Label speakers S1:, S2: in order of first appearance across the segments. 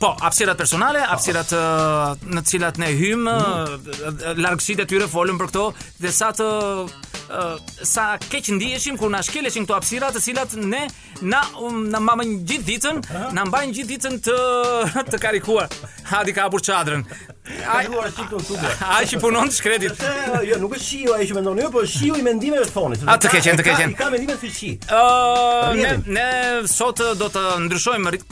S1: Po,
S2: hapësirat
S1: personale, po. hapësirat në të cilat ne hym, mhm. largësitë e tyre folëm për këto dhe sa të sa keq ndiheshim kur na shkeleshin këto hapësira të cilat ne na um, na mbajnë gjithë ditën, na mbajnë gjithë ditën të të karikuar. Hadi ka hapur çadrën.
S2: Ai luar shiko tutje.
S1: Ai që punon të shkretit.
S2: Jo, nuk është shiu ai që mendon ju, po shiu i mendimeve të Fonit.
S1: A të keqen, të keqen.
S2: Ka mendime si shi.
S1: Ëh, ne sot do të ndryshojmë
S2: ritmin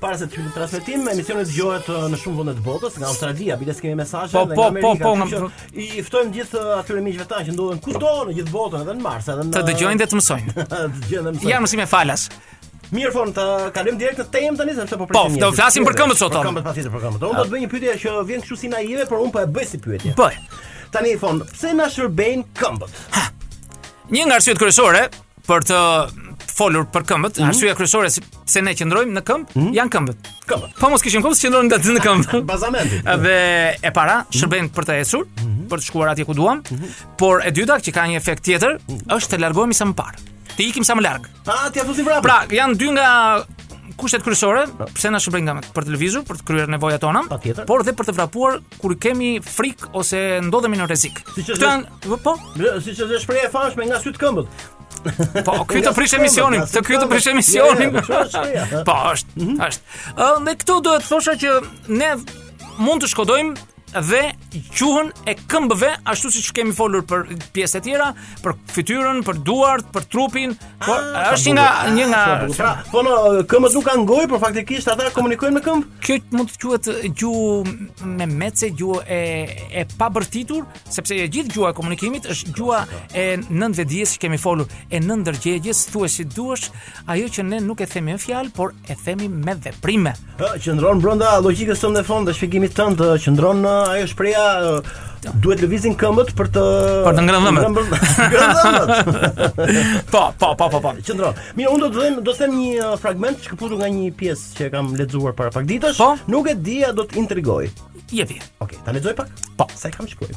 S2: Para se të hyjmë në transmetim, emisioni dëgohet uh, në shumë vende të botës, nga Australia, biles kemi mesazhe
S1: po,
S2: dhe
S1: po,
S2: nga po, Amerika.
S1: Po, po, po,
S2: po. I ftojmë gjithë uh, atyre miqve tanë që ndodhen kudo në gjithë botën, edhe në Mars, edhe në
S1: Të dëgjojnë dhe të mësojnë.
S2: Të dëgjojnë dhe të mësojnë.
S1: Janë mësime falas.
S2: Mirë Fon të kalim direkt në temë tani sepse po presim.
S1: Po,
S2: do
S1: flasim për këmbët sot.
S2: Për këmbët pasi për këmbët. Unë do të bëj një pyetje që vjen kështu si naive, por unë po e bëj si pyetje.
S1: Bëj.
S2: Tani Fon, pse na shërbejnë këmbët?
S1: Një nga arsyet kryesore për të folur për këmbët,
S2: mm -hmm.
S1: arsyeja kryesore se pse ne qëndrojmë në këmbë, mm -hmm. janë këmbët.
S2: Këmbët.
S1: Po mos kishim këmbë, s'qëndronim dot në këmbë.
S2: Bazamenti.
S1: Dhe e para,
S2: mhm.
S1: shërbejnë mm -hmm. për të ecur, mm -hmm. për të shkuar atje ku duam, mm -hmm. por e dyta që ka një efekt tjetër,
S2: mm -hmm.
S1: është të largohemi sa më parë. Të ikim sa më larg.
S2: Pa, ah, t'ia fusim vrap.
S1: Pra, janë dy nga kushtet kryesore, pse na shërbejnë për të lëvizur, për të kryer nevojat tona, por dhe për të vrapuar kur kemi frik ose ndodhemi në rrezik.
S2: Siç është
S1: janë, po,
S2: siç është shprehja e famshme nga sytë këmbët.
S1: Po, ky të prish emisionin, të ky të prish emisionin.
S2: Po, është,
S1: mhm. është. Ë, me këto duhet thosha që ne mund të shkodojmë dhe gjuhën e këmbëve ashtu siç kemi folur për pjesë të tjera, për fytyrën, për duart, për trupin,
S2: Po,
S1: është një nga një nga
S2: pra, po no, këmbët nuk kanë gojë, por faktikisht ata komunikojnë me këmbë.
S1: Kjo mund të quhet gjuhë memece, gjuhë e e pabërtitur, sepse e gjithë gjuha e komunikimit është gjuha e nënvetëdijes që kemi folur, e nënndërgjegjes, thuaj si duash, ajo që ne nuk e themi me fjalë, por e themi me veprime.
S2: Ë, qëndron brenda logjikës tënde Fon dhe shpjegimit tënd, ë, qëndron ë, ajo shprehja ë, duhet lëvizin këmbët për të
S1: Për të ngrënë dhëmbët.
S2: ngrënë bër- ngrënë dhëmbët.
S1: Po, po, po, po, po.
S2: Qëndron. Mirë, unë do të them, do të them një ë, fragment shkëputur nga një pjesë që e kam lexuar para pak ditësh.
S1: Po.
S2: Nuk e di a do të intrigojë.
S1: Jepi.
S2: Okej, ta lexoj pak?
S1: Po,
S2: se e kam shkruar.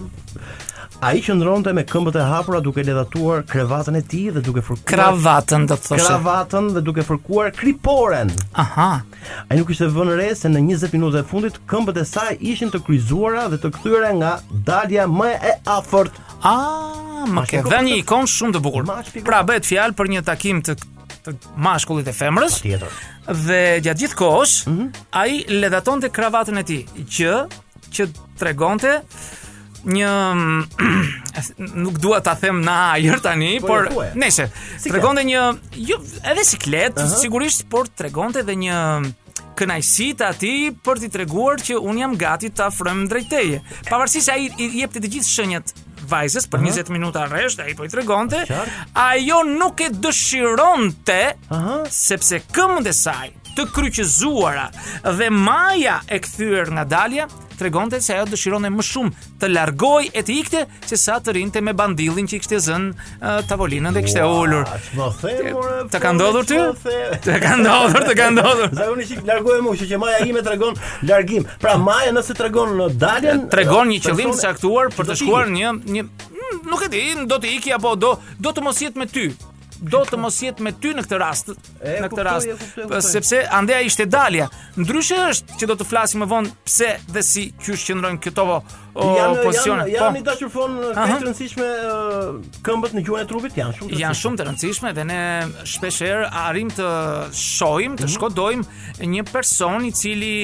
S2: Ai qëndronte me këmbët e hapura duke ledhatuar krevatën e tij dhe duke fërkuar
S1: Kravatën do të thoshë.
S2: kravatën dhe duke fërkuar kriporen.
S1: Aha.
S2: Ai nuk kishte vënë re se në 20 minutat e fundit këmbët e saj ishin të kryqëzuara dhe të kthyera nga dalja më e afërt.
S1: Ah, më ke dhënë një ikonë shumë të bukur. Pra bëhet fjalë për një takim të të mashkullit dhe femrës.
S2: Tjetër.
S1: Dhe gjatë gjithë kohës,
S2: mm -hmm.
S1: ai ledhatonte kravatën e tij, gjë që tregonte një nuk dua ta them në ajër tani,
S2: po,
S1: por
S2: nejse
S1: tregonte një jo edhe siklet, uh -huh. sigurisht por tregonte edhe një kënaqësitë atij për t'i treguar që unë jam gati të afrohem drejt teje. Pavarësisht se ai i jepte të gjitha shenjat vajzës për 20 minuta rresht, ai po i tregonte, ajo nuk e dëshironte, sepse këmbët e saj të kryqëzuara dhe maja e kthyer nga dalja tregonte se ajo dëshironte më shumë të largohej e të ikte se sa të rrinte me bandillin që i kishte zënë uh, tavolinën dhe kishte ulur.
S2: Po
S1: të ka ndodhur ty? Të ka ndodhur, të ka ndodhur.
S2: Zakonisht i largohem unë, që maja ime tregon largim. Pra maja nëse tregon në daljen,
S1: tregon një qëllim të caktuar për të shkuar një një mm, nuk e di, do të iki apo do do të mos jetë me ty do të mos jetë me ty në këtë rast.
S2: E,
S1: në këtë rast,
S2: e, kuptoj, e, kuptoj.
S1: sepse andej ishte dalja. Ndryshe është që do të flasim më vonë pse dhe si qysh qëndrojnë këto pozicione.
S2: Janë, janë po. i dashur Fon
S1: kaq
S2: të rëndësishme këmbët në gjuhën e trupit janë shumë të
S1: janë shumë të rëndësishme dhe ne shpesh herë arrijmë të shohim, të mm -hmm. shkodojmë një person i cili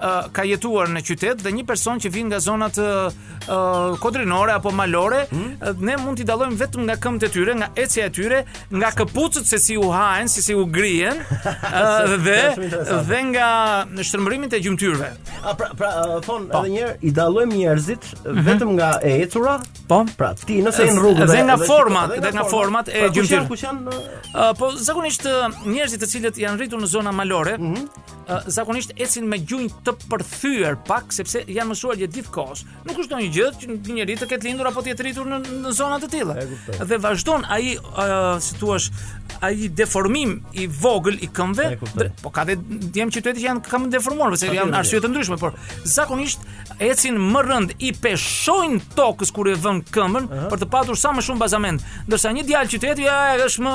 S1: uh, ka jetuar në qytet dhe një person që vjen nga zonat uh, kodrinore apo malore, hmm? uh, ne mund t'i dallojmë vetëm nga këmbët e tyre, nga ecja e tyre, nga këpucët se si u hahen, se si u grihen, uh, dhe dhe nga shtrëmbërimet e gjymtyrëve.
S2: A pra, pra uh Fon
S1: po.
S2: edhe një herë i dallojmë njerëzit mm -hmm. vetëm nga e ecura?
S1: Po.
S2: Pra, ti nëse je në rrugë
S1: dhe nga forma, dhe nga format e gjymtyrëve.
S2: Pra, kush janë?
S1: Uh, po zakonisht uh, njerëzit të cilët janë rritur në zona malore,
S2: mm
S1: -hmm. zakonisht ecin me gjunjë të përthyer pak sepse janë mësuar gjatë gjithë kohës. Nuk është ndonjë gjë që një njeri të ketë lindur apo të jetë rritur në, në zona të tilla. Dhe vazhdon ai uh, si thua ai deformim i vogël i këmbëve, po ka dhe djem qyteti që janë këmbëdeformuar, pse janë arsye të ndryshme, por zakonisht ecin më rëndë i peshojnë tokës kur e vën këmbën uh -huh. për të patur sa më shumë bazament. Ndërsa një djalë qyteti ja, është më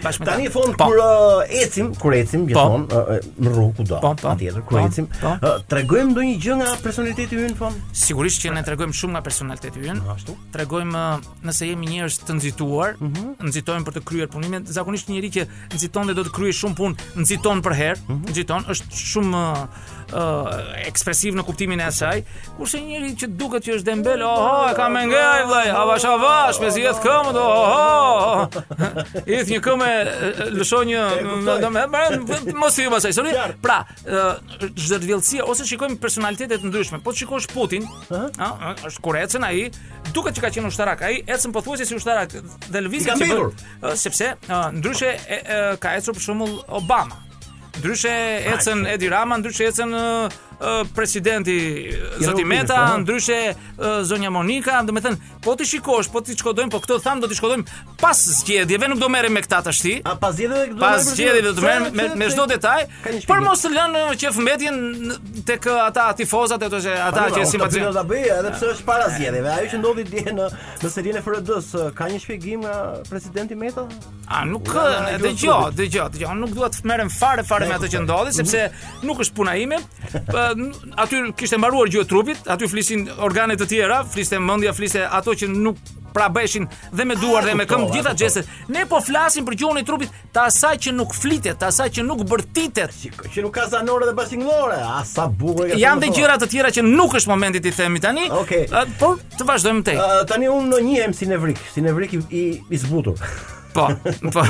S1: Tashmë
S2: tani Fon
S1: po.
S2: kur uh, ecim, kur ecim po. gjithmonë uh, uh, në rrugë kudo,
S1: po,
S2: patjetër kur ecim, tregojmë ndonjë gjë nga personaliteti ynë Fon?
S1: Sigurisht që ne tregojmë shumë nga personaliteti ynë.
S2: Ashtu.
S1: Tregojmë nëse jemi njerëz të nxituar, mhm. nxitojmë për të kryer punime. Zakonisht njeri që nxiton dhe do të kryejë shumë punë, nxiton përherë, mhm. nxiton, është shumë uh, ekspresiv në kuptimin e asaj. Kurse njeri që duket që është dembel, oho, e ka me nge ai vllai, avash avash, mezi i heq këmbët, oho. Hiq një këmbë, lësho një, domethënë mos i vasa
S2: soli.
S1: Pra, çdo të vjellsi ose shikojmë personalitete të ndryshme. Po të shikosh Putin, ëh, është kur ecën ai, duket që ka qenë ushtarak. Ai ecën pothuajse si ushtarak dhe
S2: lëvizja
S1: që sepse ndryshe ka ecur për shembull Obama. Ndryshe ecën Edi Rama, ndryshe ecën presidenti Zoti Meta,
S2: po.
S1: ndryshe zonja Monika, do të thënë, po t'i shikosh, po t'i shkodojmë, po këto thamë do t'i shkodojmë pas zgjedhjeve, nuk do merrem me këta tashti.
S2: A pas zgjedhjeve do të merrem?
S1: Pas zgjedhjeve do të merrem me me çdo detaj, por mos të lënë që mbetemi tek ata tifozat ato që ata që simpatizojnë.
S2: Do ta bëj edhe pse është para zgjedhjeve. Ajo që ndodhi dje në në selinë e FRD-së, ka një shpjegim nga presidenti Meta?
S1: A nuk e,
S2: dëgjo,
S1: dëgjo, dëgjo, unë nuk dua të merrem fare fare me atë që ndodhi sepse mhm. nuk është puna ime. Aty kishte mbaruar gjuha e trupit, aty flisin organe të tjera, fliste mendja, fliste ato që nuk pra bëheshin dhe me duar dhe me këmbë të
S2: gjitha
S1: gjestet. Ne po flasim për gjuhën e trupit të asaj që nuk flitet, të asaj që nuk bërtitet,
S2: që nuk ka zanore dhe bashkëtingëllore. A sa bukur e ka.
S1: Janë dhe gjëra të tjera që nuk është momenti t'i themi tani.
S2: Okej.
S1: Okay. Por Të vazhdojmë tek.
S2: Uh, tani unë ndonjëherë jam si nevrik, si nevrik i, i, i zbutur.
S1: Po, po.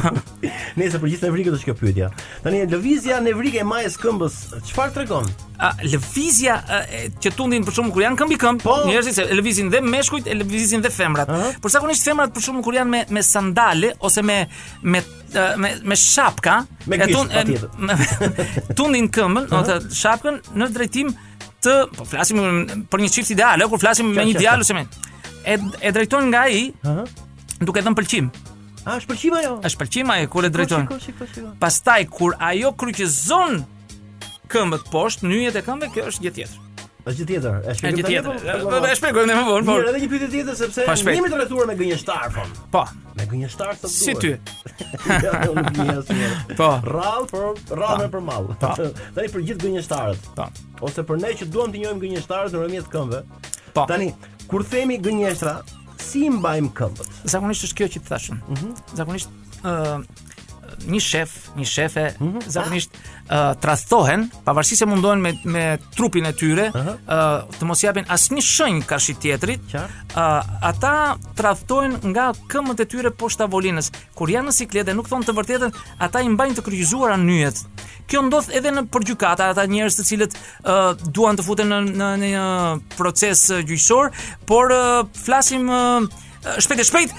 S2: Nëse për gjithë nevrikët është kjo pyetja. Tani lëvizja nevrike e majës së këmbës, çfarë tregon?
S1: A lëvizja e, që tundin për shembull kur janë këmbë mbi këmbë,
S2: po.
S1: njerëzit se lëvizin dhe meshkujt e lëvizin dhe femrat. Uh -huh. Por zakonisht femrat për shembull kur janë me me sandale ose me me me, me shapka,
S2: me
S1: e
S2: tund,
S1: e, me, tundin këmbën, uh -huh. ose shapkën në drejtim të po flasim për një çift ideal, kur flasim me një djalë ose me e e drejton nga ai,
S2: ëh, uh -huh.
S1: duke dhënë pëlqim.
S2: A është pëlqim ajo?
S1: Është pëlqim ajo kur e
S2: drejton.
S1: Pastaj kur ajo kryqëzon këmbët poshtë, nyjet e këmbëve, kjo është gjë tjetër.
S2: Është gjë tjetër.
S1: Është gjë tjetër.
S2: Po
S1: e shpjegojmë më vonë.
S2: Mirë, edhe një pyetje tjetër sepse jemi të rrethuar me gënjeshtarë, Fon.
S1: Po.
S2: Me gënjeshtarë të duhet.
S1: Si ty.
S2: Ja, jo, nuk gënjej asnjëherë.
S1: Po.
S2: Rrallë, por rrallë e për mall.
S1: Po.
S2: Tani për gjithë gënjeshtarët.
S1: Po.
S2: Ose për ne që duam t'i njohim gënjeshtarët nëpërmjet këmbëve.
S1: Po.
S2: Tani, kur themi gënjeshtra, si i mbajmë këmbët?
S1: Zakonisht është kjo që të thashë.
S2: Mhm.
S1: Zakonisht ë një shef, një shefe mm -hmm. zakonisht uh, tradhtohen, pavarësisht se mundohen me me trupin e tyre, ëh, uh -huh. uh, të mos japin asnjë shenjë karshi tjetrit.
S2: Ëh,
S1: uh, ata tradhtohen nga këmbët e tyre poshtë tavolinës. Kur janë në siklet dhe nuk thonë të vërtetën, ata i mbajnë të kryqëzuara nyjet. Kjo ndodh edhe nëpër gjykata, ata njerëz të cilët uh, duan të futen në në një proces gjyqësor, por uh, flasim uh, shpejt e shpejt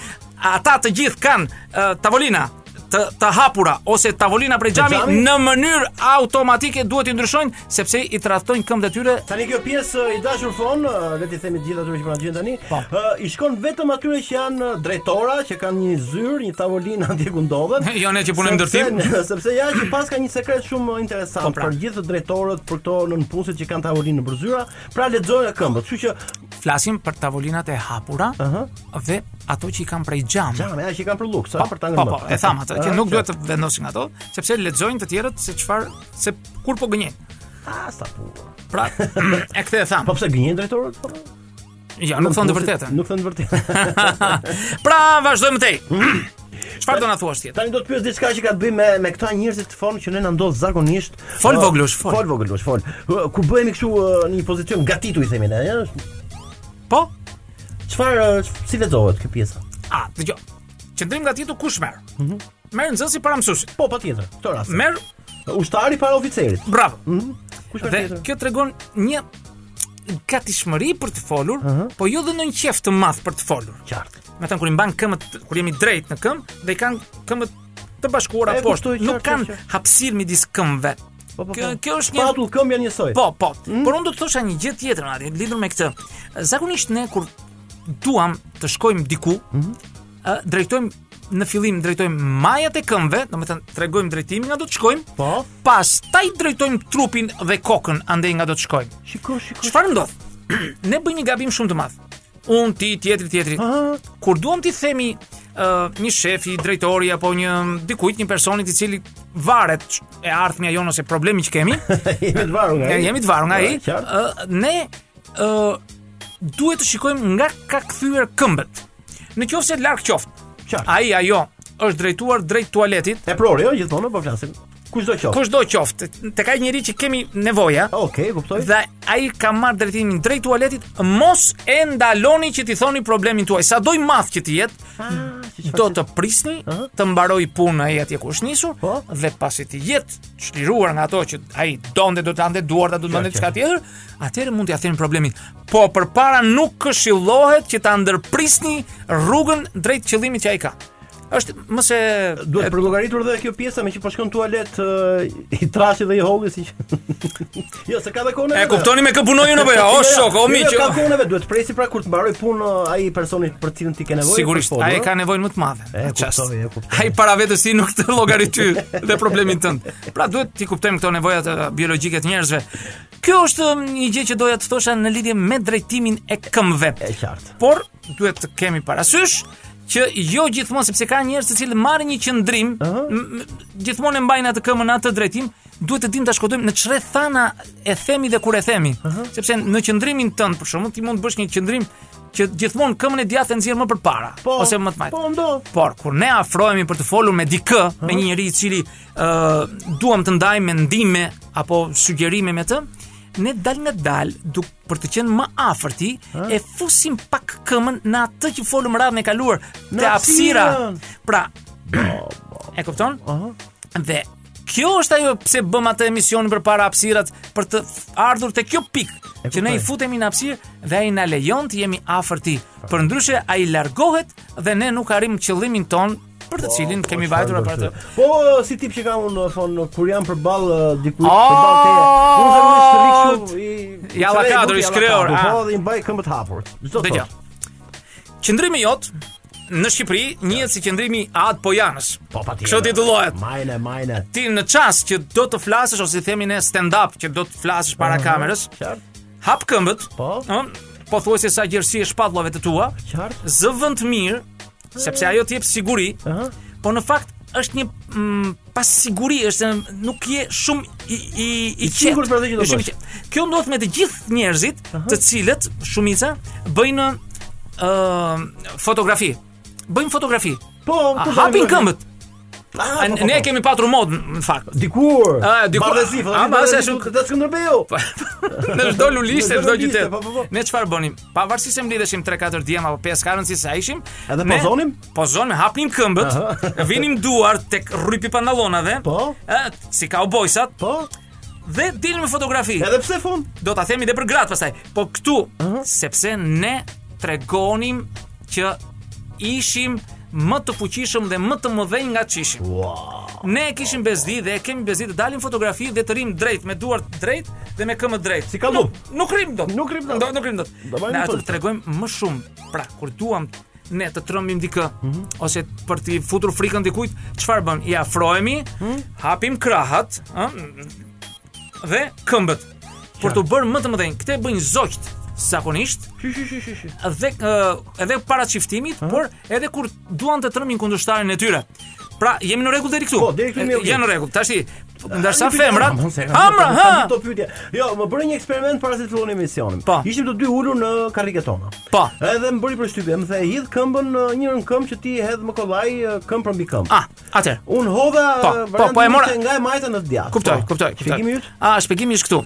S1: ata të gjithë kanë uh, tavolina të, të hapura ose tavolina prej xhami në mënyrë automatike duhet t'i ndryshojnë sepse i tradhtojnë këmbët e tyre.
S2: Tani kjo pjesë i dashur Fon, le të themi gjithë atyre që na gjen tani,
S1: po.
S2: uh, i shkon vetëm atyre që janë drejtorë, që kanë një zyrë, një tavolinë atje ku ndodhen.
S1: jo ne që punojmë ndërtim.
S2: Sepse ja që paska një sekret shumë interesant
S1: po, pra.
S2: për gjithë drejtorët, për këto nënpunësit që kanë tavolinë në zyra, Pra lexojnë këmbët, kështu që
S1: flasim për tavolinat e hapura,
S2: ëh, uh -huh.
S1: dhe ato që i kanë prej xhami.
S2: Xham, ja që i kanë për luks,
S1: po,
S2: për ta ngërmë.
S1: Po, po, e thamë atë, që nuk duhet të vendosin ato, sepse lexojnë të tjerët se çfarë se kur po gënjejnë.
S2: Ah, sa punë.
S1: Pra, edhe këtë e thamë.
S2: Po pse gënjejnë drejtorët? Po.
S1: Ja, nuk thonë të vërtetën.
S2: Nuk thonë të vërtetën.
S1: pra, vazhdojmë tej. Çfarë do na thuash tjetër?
S2: Tani do të pyes diçka që ka të bëjë me me këta njerëz të fortë që ne na ndodh zakonisht.
S1: Fol voglush, fol.
S2: Fol voglush, fol. Kur bëhemi kështu në një pozicion gatitu i themi ne, ja?
S1: Po.
S2: Çfarë si lexohet kjo pjesa?
S1: A, dëgjo. Qëndrim gatitu kush merr? Mhm. Mm merr nxënësi para mësuesit.
S2: Po, patjetër. Këto raste.
S1: Merr
S2: ushtari para oficerit.
S1: Bravo. Mhm.
S2: Mm kush
S1: merr
S2: tjetër?
S1: Kjo tregon një gatishmëri për të folur, uh -huh. po jo dhe në një qef të madh për të folur.
S2: Qartë.
S1: me thënë kur i mban këmbët kur jemi drejt në këmbë dhe i kanë këmbët të bashkuara poshtë, nuk kanë hapësirë midis këmbëve.
S2: Po, po,
S1: kjo,
S2: po.
S1: kjo është një
S2: shpatull këmbë janë njësoj.
S1: Po, po. Mm? Por unë do të thosha një gjë tjetër madje lidhur me këtë. Zakonisht ne kur duam të shkojmë diku, mm -hmm. drejtojmë në fillim drejtojmë majat e këmbëve, domethënë tregojmë drejtimin nga do të shkojmë.
S2: Po.
S1: Pastaj drejtojmë trupin dhe kokën andej nga do të shkojmë.
S2: Shiko, shiko.
S1: Çfarë ndodh? ne bëjmë një gabim shumë të madh. Unë ti tjetri tjetri. Kur duam t'i themi uh, një shefi, drejtori apo një dikujt, një personi te i cili varet e ardhmja jonë ose problemi që kemi,
S2: jemi të varur nga ai.
S1: Jemi të varur nga ai. Uh, ne ë uh, duhet të shikojmë nga ka kthyer këmbët. Në qoftë se larg qoftë. Ai ajo është drejtuar drejt tualetit.
S2: Eprori, jo, gjithmonë po flasim. Kushdo qoftë.
S1: Kushdo qoftë, tek ai njeri që kemi nevoja.
S2: Okej, okay, kuptoj.
S1: Dhe ai ka marrë drejtimin drejt tualetit, mos e ndaloni që t'i thoni problemin tuaj. Sado i madh që të jetë,
S2: ah,
S1: do të prisni të mbarojë punë ai atje ku është nisur
S2: po?
S1: dhe pasi të jetë çliruar nga ato që ai donte do të lante duart a do të bënte diçka tjetër, atëherë mund t'ia thoni problemin. Po përpara nuk këshillohet që ta ndërprisni rrugën drejt qëllimit që ai ka. Është më se
S2: duhet përllogaritur dhe kjo pjesa meqë po shkon tualet uh, i trashi dhe i holli si që. jo, se ka dhe kone.
S1: E kuptoni me kë punoj unë apo jo. O shok, o miq.
S2: Ka kone vetë duhet të presë pra kur të mbarojë punë uh, ai personi për të cilin ti ke nevojë.
S1: Sigurisht, ai ka nevojën më të madhe.
S2: E kuptoj, e kuptoj.
S1: Ai para vetes s'mund të llogarisë dhe problemin tënd. Pra duhet t'i kuptojmë këto nevojat biologjike të njerëzve. Kjo është um, një gjë që doja të thosha në lidhje me drejtimin e këmbëve.
S2: Është qartë.
S1: Por duhet të kemi parasysh që jo gjithmonë sepse ka njerëz të cilët marrin një qëndrim, uh -huh. gjithmonë e mbajnë atë këmbën në atë drejtim, duhet të dimë ta shkodojmë në çfarë rrethane e themi dhe kur e themi. Uh -huh. Sepse në qëndrimin tënd për shkakun ti mund të bësh një qëndrim që gjithmonë këmbën e djathtë nxjerr më përpara
S2: po,
S1: ose atë të majtën.
S2: Po ndo.
S1: Por kur ne afrohemi për të folur me dikë, uh -huh. me një njeri i cili ë uh, duam të ndajmë mendime apo sugjerime me të, ne dalëngadalë duke për të qenë më afër tij, e fusim pak këmbën në atë që folëm radhën e kaluar, te hapësira. Pra, e kupton? Aha. Dhe kjo është ajo pse bëmë atë emisionin përpara hapësirat për të ardhur te kjo pikë, që ne i futemi në hapësirë dhe ai na lejon të jemi afër tij. Përndryshe ai largohet dhe ne nuk arrijmë qëllimin tonë për të po, cilin po, kemi vajtur afër tij.
S2: Po si tip që kam unë thonë kur jam përballë dikujt
S1: ah!
S2: përballë teje. Unë jam një strik shumë i
S1: Jalla kadër i shkreor. Ah.
S2: Po dhe i mbaj këmbët hapur. Ç'do të
S1: thotë. Qëndrimi yt në Shqipëri njihet si qëndrimi i Ed Pojanës.
S2: Po patjetër.
S1: Kështu titullohet.
S2: Majne, majne.
S1: Ti në çast që do të flasësh ose i themi ne stand up që do të flasësh para uh -huh. kamerës.
S2: Qartë.
S1: Hap këmbët.
S2: Po.
S1: Ëh, pothuajse sa gjerësia e shpatullave të tua.
S2: Qartë.
S1: Zë vend mirë Sepse ajo të jep siguri,
S2: ëh,
S1: uh -huh. por në fakt është një mm, pasiguri, është se nuk je shumë i i i
S2: sigurt për atë që do
S1: të
S2: bësh.
S1: Kjo ndodh me të gjithë njerëzit, uh -huh. të cilët shumica bëjnë ëh uh, fotografi. Bëjnë fotografi.
S2: Po, po
S1: hapin këmbët.
S2: Ah, po, po,
S1: ne
S2: po.
S1: e kemi patur modë në fakt.
S2: Dikur.
S1: Ah, dikur.
S2: Bardhezi, po.
S1: Ah, bardhezi është shumë
S2: te Skënderbeu.
S1: Në çdo lulishte
S2: çdo
S1: qytet. Ne çfarë bënim? Pavarësisht se mblidheshim 3-4 djem apo 5 karën si sa ishim,
S2: edhe pozonim,
S1: pozonim, hapnim këmbët, vinim duar tek rripi i pantallonave.
S2: Po.
S1: Ë, si kaubojsat.
S2: Po.
S1: dhe dilnim në fotografi.
S2: Edhe pse fun?
S1: Do ta themi edhe për gratë pastaj. Po këtu, uh -huh. sepse ne tregonim që ishim më të fuqishëm dhe më të mëdhenj nga ç'ishim.
S2: Wow.
S1: Ne kishim bezdi dhe kemi bezdi të dalim në fotografi dhe të rrim drejt me duart drejt dhe me këmbët drejt.
S2: Si ka
S1: nuk, nuk rrim dot.
S2: Nuk rrim dot.
S1: Nuk rrim dot. Ne
S2: do
S1: të tregojmë më shumë. Pra, kur duam ne të trembim dikë mm -hmm. ose për t'i futur frikën dikujt, çfarë bëjmë? I afrohemi, mm -hmm. hapim krahët, ëh, dhe këmbët për t'u bërë më të mëdhenj. Këtë e bëjnë zogjtë zakonisht. Dhe edhe para çiftimit, por edhe kur duan të trembin kundërshtarin e tyre. Pra, jemi në rregull deri këtu.
S2: Po, deri këtu jemi.
S1: Jemi në rregull. Tashi, ndërsa femrat,
S2: femra,
S1: ha.
S2: Kam do pyetje. Jo, më bëre një eksperiment para se të fillonim emisionin.
S1: Po.
S2: Ishim të dy ulur në karriket tona.
S1: Po.
S2: Edhe më bëri përshtypje, më the, hidh këmbën në njërën këmbë që ti hedh më kollaj këmbë përmbi këmbë.
S1: Ah, atë.
S2: Unë hodha
S1: po, po, po e mora
S2: nga e majta në të djathtë.
S1: Kuptoj,
S2: po.
S1: kuptoj, kuptoj.
S2: Shpjegimi yt?
S1: Ah, shpjegimi është këtu.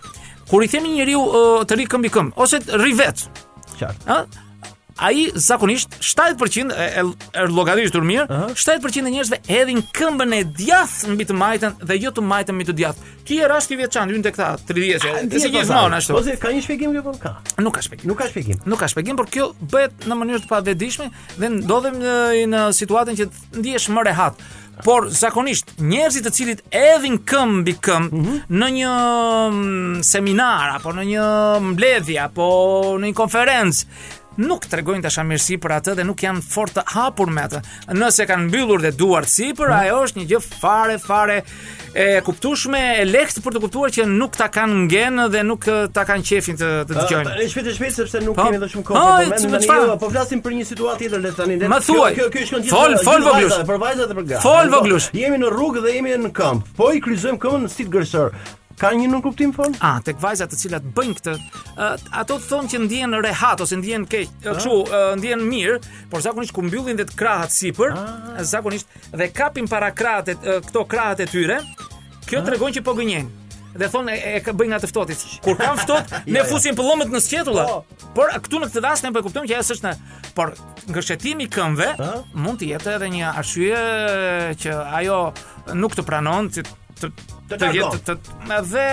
S1: Kur i themi njeriut të rrijë këmbë mbi këmbë ose rri vetë.
S2: Qartë.
S1: Ëh? ai zakonisht 70% e llogaritur mirë, uh -huh. 70% e njerëzve hedhin këmbën e djathtë mbi të majtën dhe jo të majtën mbi të djathtë. Ti je rast i veçantë hyn te këta 30-shë. Ah, ti si po gjithmonë ashtu.
S2: Po se ka një shpjegim këtu po ka.
S1: Nuk ka shpjegim.
S2: Nuk ka shpjegim.
S1: Nuk ka shpjegim, por kjo bëhet në mënyrë të pavetëdijshme dhe ndodhem në, në situatën që ndihesh më rehat. Por zakonisht njerëzit të cilët hedhin këmbë mbi këmbë mm -hmm. në një mm, seminar apo në një mbledhje apo në një konferencë nuk tregojnë dashamirësi për atë dhe nuk janë fort të hapur me atë. Nëse kanë mbyllur dhe duart sipër, mm. ajo është një gjë fare fare e kuptueshme, e lehtë për të kuptuar që nuk ta kanë ngenë dhe nuk ta kanë qejfin të të dëgjojnë.
S2: Tani shpejt e shpejt sepse nuk
S1: po.
S2: kemi më shumë kohë për momentin tani. Jo, po flasim për një situatë tjetër le tani.
S1: Ma thuaj.
S2: Kjo kjo shkon gjithë.
S1: Fol, fol voglush.
S2: Për vajzat dhe për gratë.
S1: Fol voglush.
S2: Jemi në rrugë dhe jemi në këmbë. Po i kryqëzojmë këmbën në stil gërshërë. Ka një nënkuptim fon?
S1: Ah, tek vajzat të cilat bëjnë këtë, ato thonë që ndihen rehat ose ndihen keq, kështu, ndihen mirë, por zakonisht kur mbyllin dhe krahët sipër, ah. zakonisht dhe kapin parakrahët e këto krahët e tyre, kjo tregon që po gënjejnë. Dhe thonë e, e bëj nga të ftohtit. Kur kanë ftohtë, ne
S2: jo, jo.
S1: fusim pëllëmbët në sqetulla.
S2: Po.
S1: Por këtu në këtë rast ne po e kuptojmë që ajo s'është në por gërshetimi i këmbëve mund të jetë edhe një arsye që ajo nuk të pranon, që të
S2: të
S1: të jetë të dhe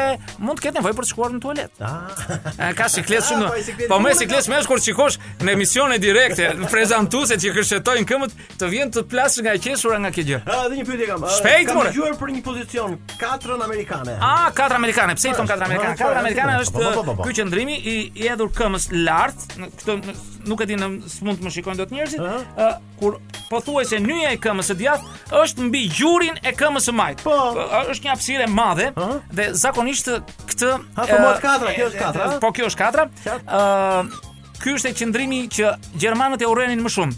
S1: mund të ketë nevojë për të shkuar në tualet.
S2: Ah.
S1: Ka siklet shumë.
S2: Ah,
S1: po
S2: më
S1: siklet më është kur shikosh në emisione direkte, prezantuese që gërshetojnë këmbët, të vjen të plasësh nga e qeshura nga kjo gjë.
S2: Ah, dhe një pyetje kam.
S1: Shpejt,
S2: kam dëgjuar për një pozicion katrën amerikane.
S1: Ah, katër amerikane. Pse i thonë katër amerikane? Katër amerikane është
S2: po, po, po,
S1: ky qëndrimi i i hedhur këmbës lart, këtë nuk e di se s'mund të më shikojnë dot njerëzit. kur pothuajse nyja e këmbës së djathtë është mbi gjurin e këmbës së majtë.
S2: Po,
S1: është një hapësirë e madhe uh -huh. dhe zakonisht këtë
S2: Ha po po katra, kjo është katra.
S1: Po kjo është katra. Ë Ky është qëndrimi që gjermanët e urrenin më shumë.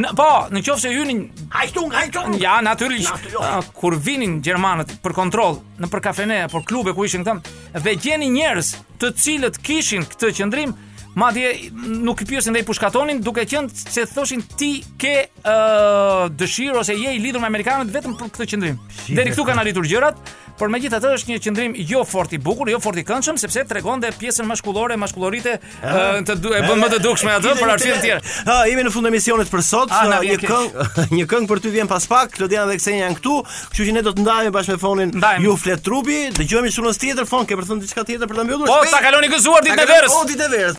S1: Në, po, në qoftë se hynin...
S2: Achtung, achtung!
S1: Ja,
S2: naturisht,
S1: uh, kur vinin gjermanët për kontroll, nëpër kafene, nëpër klube, ku ishin këta, dhe gjenin njerëz të cilët kishin këtë qëndrim, Madje nuk i pyesnin dhe i pushkatonin duke qenë se thoshin ti ke uh, dëshirë ose je i lidhur me amerikanët vetëm për këtë qëndrim. Deri këtu kanë arritur gjërat, por megjithatë është një qëndrim jo fort i bukur, jo fort i këndshëm sepse tregon dhe pjesën mashkullore, mashkulloritetin uh, të du, e bën më të dukshme atë për arsye të tjera.
S2: Ha, jemi në fund të emisionit për sot.
S1: Ah,
S2: një këngë, një këngë për ty vjen pas pak. Klodian dhe Ksenja janë këtu. Kështu që ne do të ndahemi bashkë me fonin.
S1: Ndahemi.
S2: Ju flet trupi, dëgjohemi të shtunën tjetër, fon ke për të thënë diçka tjetër për ta mbyllur.
S1: Po, ta kaloni gëzuar ditën e verës.
S2: Po, ditën e verës.